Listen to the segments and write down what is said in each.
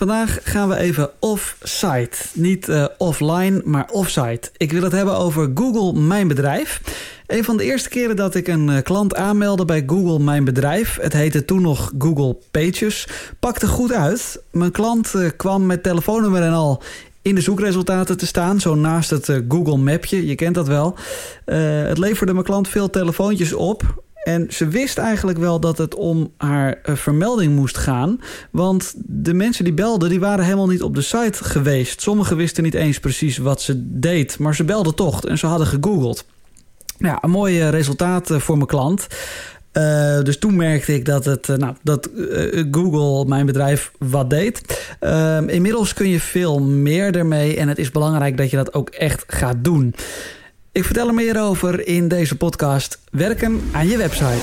Vandaag gaan we even off-site. Niet uh, offline, maar off-site. Ik wil het hebben over Google Mijn Bedrijf. Een van de eerste keren dat ik een uh, klant aanmeldde bij Google Mijn Bedrijf... het heette toen nog Google Pages, pakte goed uit. Mijn klant uh, kwam met telefoonnummer en al in de zoekresultaten te staan. Zo naast het Google Mapje, je kent dat wel. het leverde mijn klant veel telefoontjes op... En ze wist eigenlijk wel dat het om haar uh, vermelding moest gaan. Want de mensen die belden, die waren helemaal niet op de site geweest. Sommigen wisten niet eens precies wat ze deed. Maar ze belden toch en ze hadden gegoogeld. Ja, een mooi uh, resultaat uh, voor mijn klant. Dus toen merkte ik dat, het, nou, dat Google, mijn bedrijf, wat deed. Ehm, inmiddels kun je veel meer ermee. En het is belangrijk dat je dat ook echt gaat doen. Ik vertel er meer over in deze podcast Werken aan je website.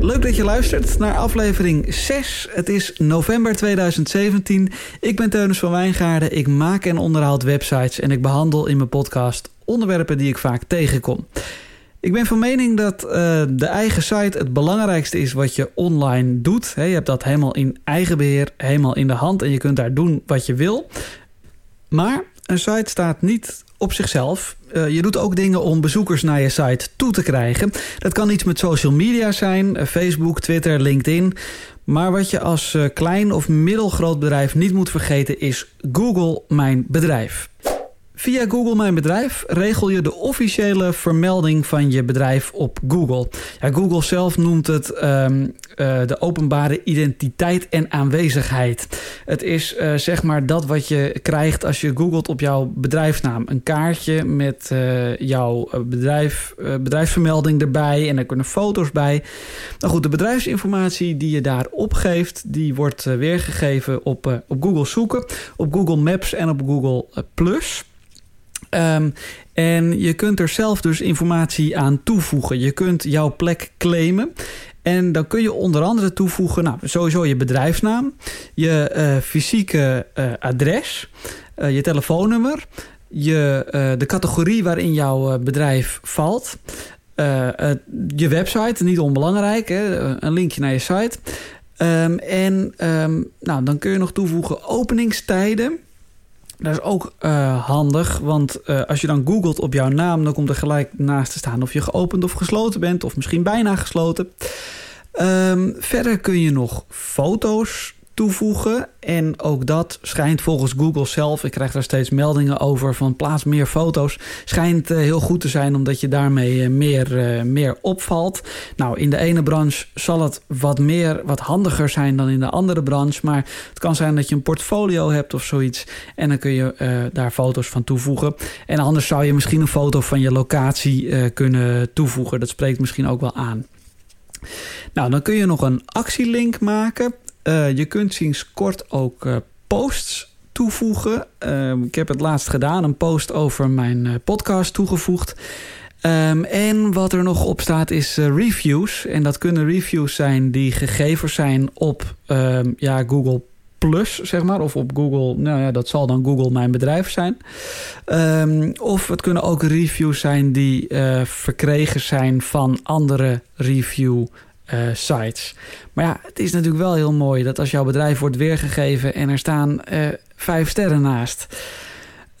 Leuk dat je luistert naar aflevering 6. Het is november 2017. Ik ben Teunus van Wijngaarden. Ik maak en onderhoud websites en ik behandel in mijn podcast onderwerpen die ik vaak tegenkom. Ik ben van mening dat uh, de eigen site het belangrijkste is wat je online doet. Je hebt dat helemaal in eigen beheer, helemaal in de hand en je kunt daar doen wat je wil. Maar een site staat niet op zichzelf. Uh, je doet ook dingen om bezoekers naar je site toe te krijgen. Dat kan iets met social media zijn, uh, Facebook, Twitter, LinkedIn. Maar wat je als klein of middelgroot bedrijf niet moet vergeten is Google Mijn Bedrijf. Via Google Mijn Bedrijf regel je de officiële vermelding van je bedrijf op Google. Ja, Google zelf noemt het um, uh, de openbare identiteit en aanwezigheid. Het is uh, zeg maar dat wat je krijgt als je googelt op jouw bedrijfsnaam. Een kaartje met uh, jouw bedrijf, bedrijfsvermelding erbij en er kunnen foto's bij. Nou goed, de bedrijfsinformatie die je daar opgeeft, die wordt weergegeven op, op Google zoeken, op Google Maps en op Google Plus. Um, en je kunt er zelf dus informatie aan toevoegen. Je kunt jouw plek claimen. En dan kun je onder andere toevoegen, nou, sowieso je bedrijfsnaam, je uh, fysieke uh, adres, uh, je telefoonnummer, je, de categorie waarin jouw bedrijf valt, je website, niet onbelangrijk, hè, een linkje naar je site. Um, en um, nou, dan kun je nog toevoegen openingstijden. Dat is ook uh, handig, want uh, als je dan googelt op jouw naam... dan komt er gelijk naast te staan of je geopend of gesloten bent... of misschien bijna gesloten. Um, verder kun je nog foto's toevoegen. En ook dat schijnt volgens Google zelf, ik krijg daar steeds meldingen over van plaats meer foto's, schijnt uh, heel goed te zijn omdat je daarmee uh, meer, uh, meer opvalt. Nou, in de ene branche zal het wat meer, wat handiger zijn dan in de andere branche, maar het kan zijn dat je een portfolio hebt of zoiets en dan kun je daar foto's van toevoegen. En anders zou je misschien een foto van je locatie kunnen toevoegen. Dat spreekt misschien ook wel aan. Nou, dan kun je nog een actielink maken. Uh, je kunt sinds kort ook uh, posts toevoegen. Uh, ik heb het laatst gedaan, een post over mijn podcast toegevoegd. Um, en wat er nog op staat is reviews. En dat kunnen reviews zijn die gegeven zijn op um, ja, Google Plus, zeg maar. Of op Google, nou ja, dat zal dan Google Mijn Bedrijf zijn. Of het kunnen ook reviews zijn die verkregen zijn van andere review uh, sites. Maar ja, het is natuurlijk wel heel mooi dat als jouw bedrijf wordt weergegeven en er staan uh, vijf sterren naast.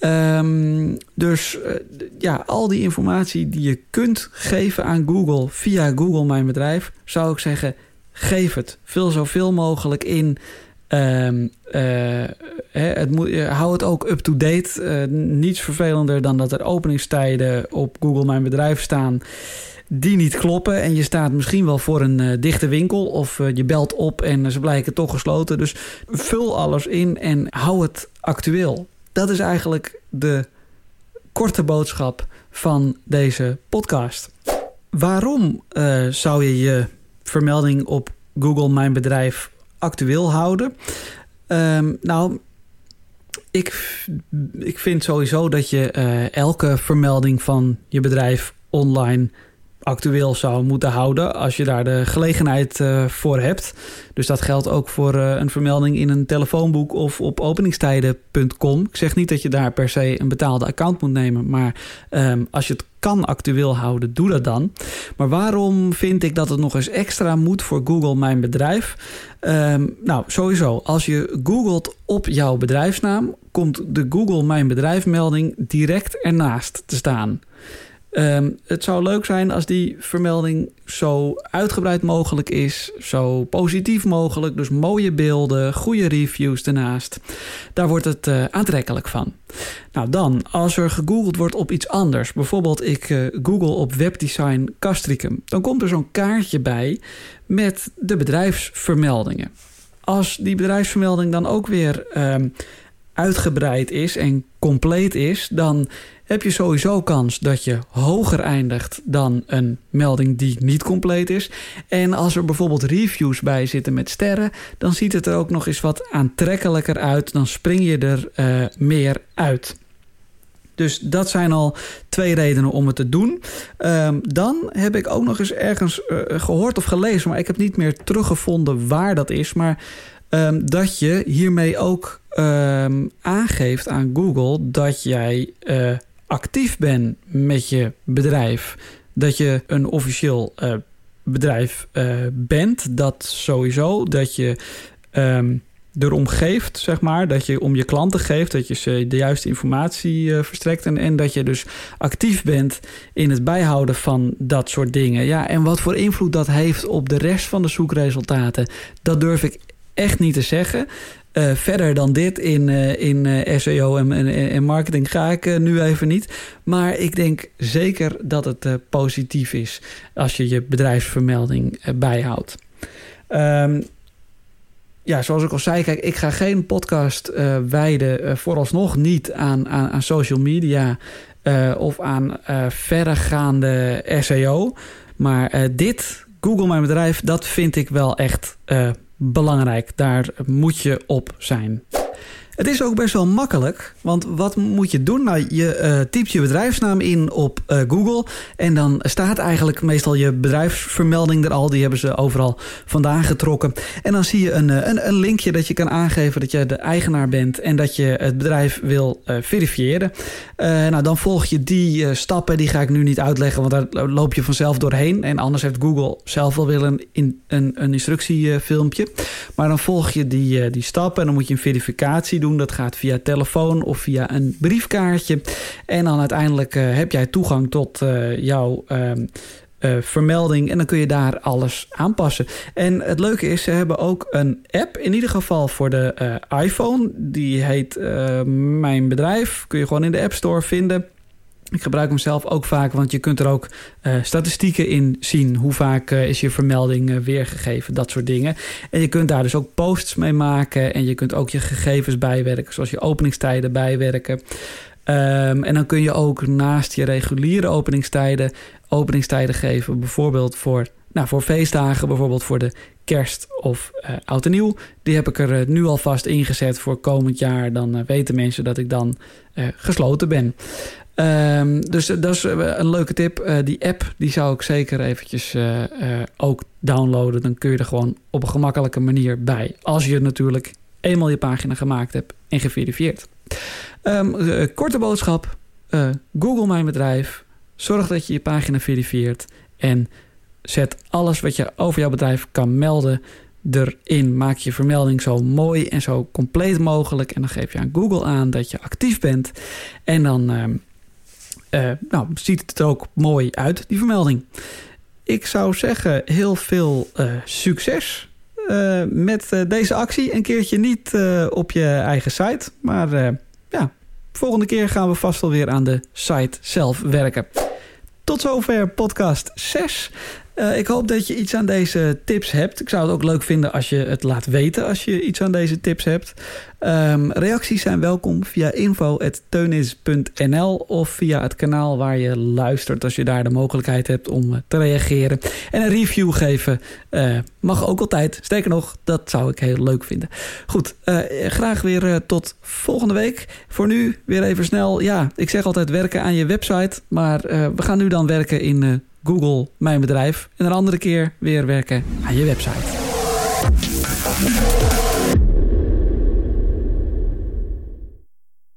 Um, dus uh, ja, al die informatie die je kunt geven aan Google via Google Mijn Bedrijf, zou ik zeggen, geef het. Vul zoveel mogelijk in. Um, het moet, hou het ook up-to-date. niets vervelender dan dat er openingstijden op Google Mijn Bedrijf staan die niet kloppen. En je staat misschien wel voor een uh, dichte winkel of uh, je belt op en ze blijken toch gesloten. Dus vul alles in en hou het actueel. Dat is eigenlijk de korte boodschap van deze podcast. Waarom zou je je vermelding op Google Mijn Bedrijf actueel houden? Um, nou, ik, ik vind sowieso dat je elke vermelding van je bedrijf online actueel zou moeten houden als je daar de gelegenheid uh, voor hebt. Dus dat geldt ook voor uh, een vermelding in een telefoonboek of op openingstijden.com. Ik zeg niet dat je daar per se een betaalde account moet nemen, maar um, als je het kan actueel houden, doe dat dan. Maar waarom vind ik dat het nog eens extra moet voor Google Mijn Bedrijf? Um, nou, sowieso, als je googelt op jouw bedrijfsnaam, komt de Google Mijn Bedrijf melding direct ernaast te staan. Um, het zou leuk zijn als die vermelding zo uitgebreid mogelijk is, zo positief mogelijk. Dus mooie beelden, goede reviews ernaast. Daar wordt het uh, aantrekkelijk van. Nou dan, als er gegoogeld wordt op iets anders, bijvoorbeeld ik uh, google op webdesign Castricum, dan komt er zo'n kaartje bij met de bedrijfsvermeldingen. Als die bedrijfsvermelding dan ook weer um, uitgebreid is en compleet is, dan heb je sowieso kans dat je hoger eindigt dan een melding die niet compleet is. En als er bijvoorbeeld reviews bij zitten met sterren, dan ziet het er ook nog eens wat aantrekkelijker uit. Dan spring je er uh, meer uit. Dus dat zijn al twee redenen om het te doen. Um, dan heb ik ook nog eens ergens uh, gehoord of gelezen, maar ik heb niet meer teruggevonden waar dat is. Maar um, dat je hiermee ook um, aangeeft aan Google dat jij uh, actief bent met je bedrijf, dat je een officieel uh, bedrijf uh, bent, dat sowieso, dat je um, erom geeft, zeg maar, dat je om je klanten geeft, dat je ze de juiste informatie verstrekt. En, en dat je dus actief bent in het bijhouden van dat soort dingen. Ja, en wat voor invloed dat heeft op de rest van de zoekresultaten, dat durf ik echt niet te zeggen. Uh, verder dan dit in, uh, in uh, SEO en, en, marketing ga ik nu even niet. Maar ik denk zeker dat het positief is als je je bedrijfsvermelding bijhoudt. Um, ja, zoals ik al zei, kijk, ik ga geen podcast wijden, vooralsnog niet aan, aan, aan social media of aan verregaande SEO. Maar dit, Google Mijn Bedrijf, dat vind ik wel echt belangrijk. Daar moet je op zijn. Het is ook best wel makkelijk, want wat moet je doen? Nou, je uh, typt je bedrijfsnaam in op uh, Google en dan staat eigenlijk meestal je bedrijfsvermelding er al. Die hebben ze overal vandaan getrokken. En dan zie je een, eh, een, een linkje dat je kan aangeven dat je de eigenaar bent en dat je het bedrijf wil verifiëren. nou, dan volg je die stappen, die ga ik nu niet uitleggen, want daar loop je vanzelf doorheen. En anders heeft Google zelf wel weer een, een, een instructiefilmpje. Maar dan volg je die, die stappen en dan moet je een verificatie doen dat gaat via telefoon of via een briefkaartje. En dan uiteindelijk uh, heb jij toegang tot uh, jouw uh, vermelding. En dan kun je daar alles aanpassen. En het leuke is, ze hebben ook een app. In ieder geval voor de iPhone. Die heet Mijn Bedrijf. Kun je gewoon in de App Store vinden. Ik gebruik hem zelf ook vaak, want je kunt er ook uh, statistieken in zien. Hoe vaak uh, is je vermelding uh, weergegeven, dat soort dingen. En je kunt daar dus ook posts mee maken. En je kunt ook je gegevens bijwerken, zoals je openingstijden bijwerken. Um, en dan kun je ook naast je reguliere openingstijden... openingstijden geven, bijvoorbeeld voor, nou, voor feestdagen. Bijvoorbeeld voor de kerst of oud en nieuw. Die heb ik er nu alvast ingezet voor komend jaar. Dan weten mensen dat ik dan gesloten ben. Um, dus dat is eh, een leuke tip. Uh, die app die zou ik zeker eventjes ook downloaden. Dan kun je er gewoon op een gemakkelijke manier bij. Als je natuurlijk eenmaal je pagina gemaakt hebt en geverifieerd. Um, korte boodschap. Google mijn bedrijf. Zorg dat je je pagina verifieert. En zet alles wat je over jouw bedrijf kan melden erin. Maak je vermelding zo mooi en zo compleet mogelijk. En dan geef je aan Google aan dat je actief bent. En dan ehm, uh, nou, ziet het er ook mooi uit, die vermelding. Ik zou zeggen, heel veel uh, succes uh, met deze actie. Een keertje niet op je eigen site. Maar ja, volgende keer gaan we vast weer aan de site zelf werken. Tot zover podcast 6. Uh, ik hoop dat je iets aan deze tips hebt. Ik zou het ook leuk vinden als je het laat weten als je iets aan deze tips hebt. Um, reacties zijn welkom via info.teunis.nl of via het kanaal waar je luistert als je daar de mogelijkheid hebt om eh, te reageren. En een review geven uh, mag ook altijd. Sterker nog, dat zou ik heel leuk vinden. Goed, graag weer tot volgende week. Voor nu weer even snel. Ja, ik zeg altijd werken aan je website. Maar we gaan nu dan werken in Google Mijn Bedrijf. En een andere keer weer werken aan je website.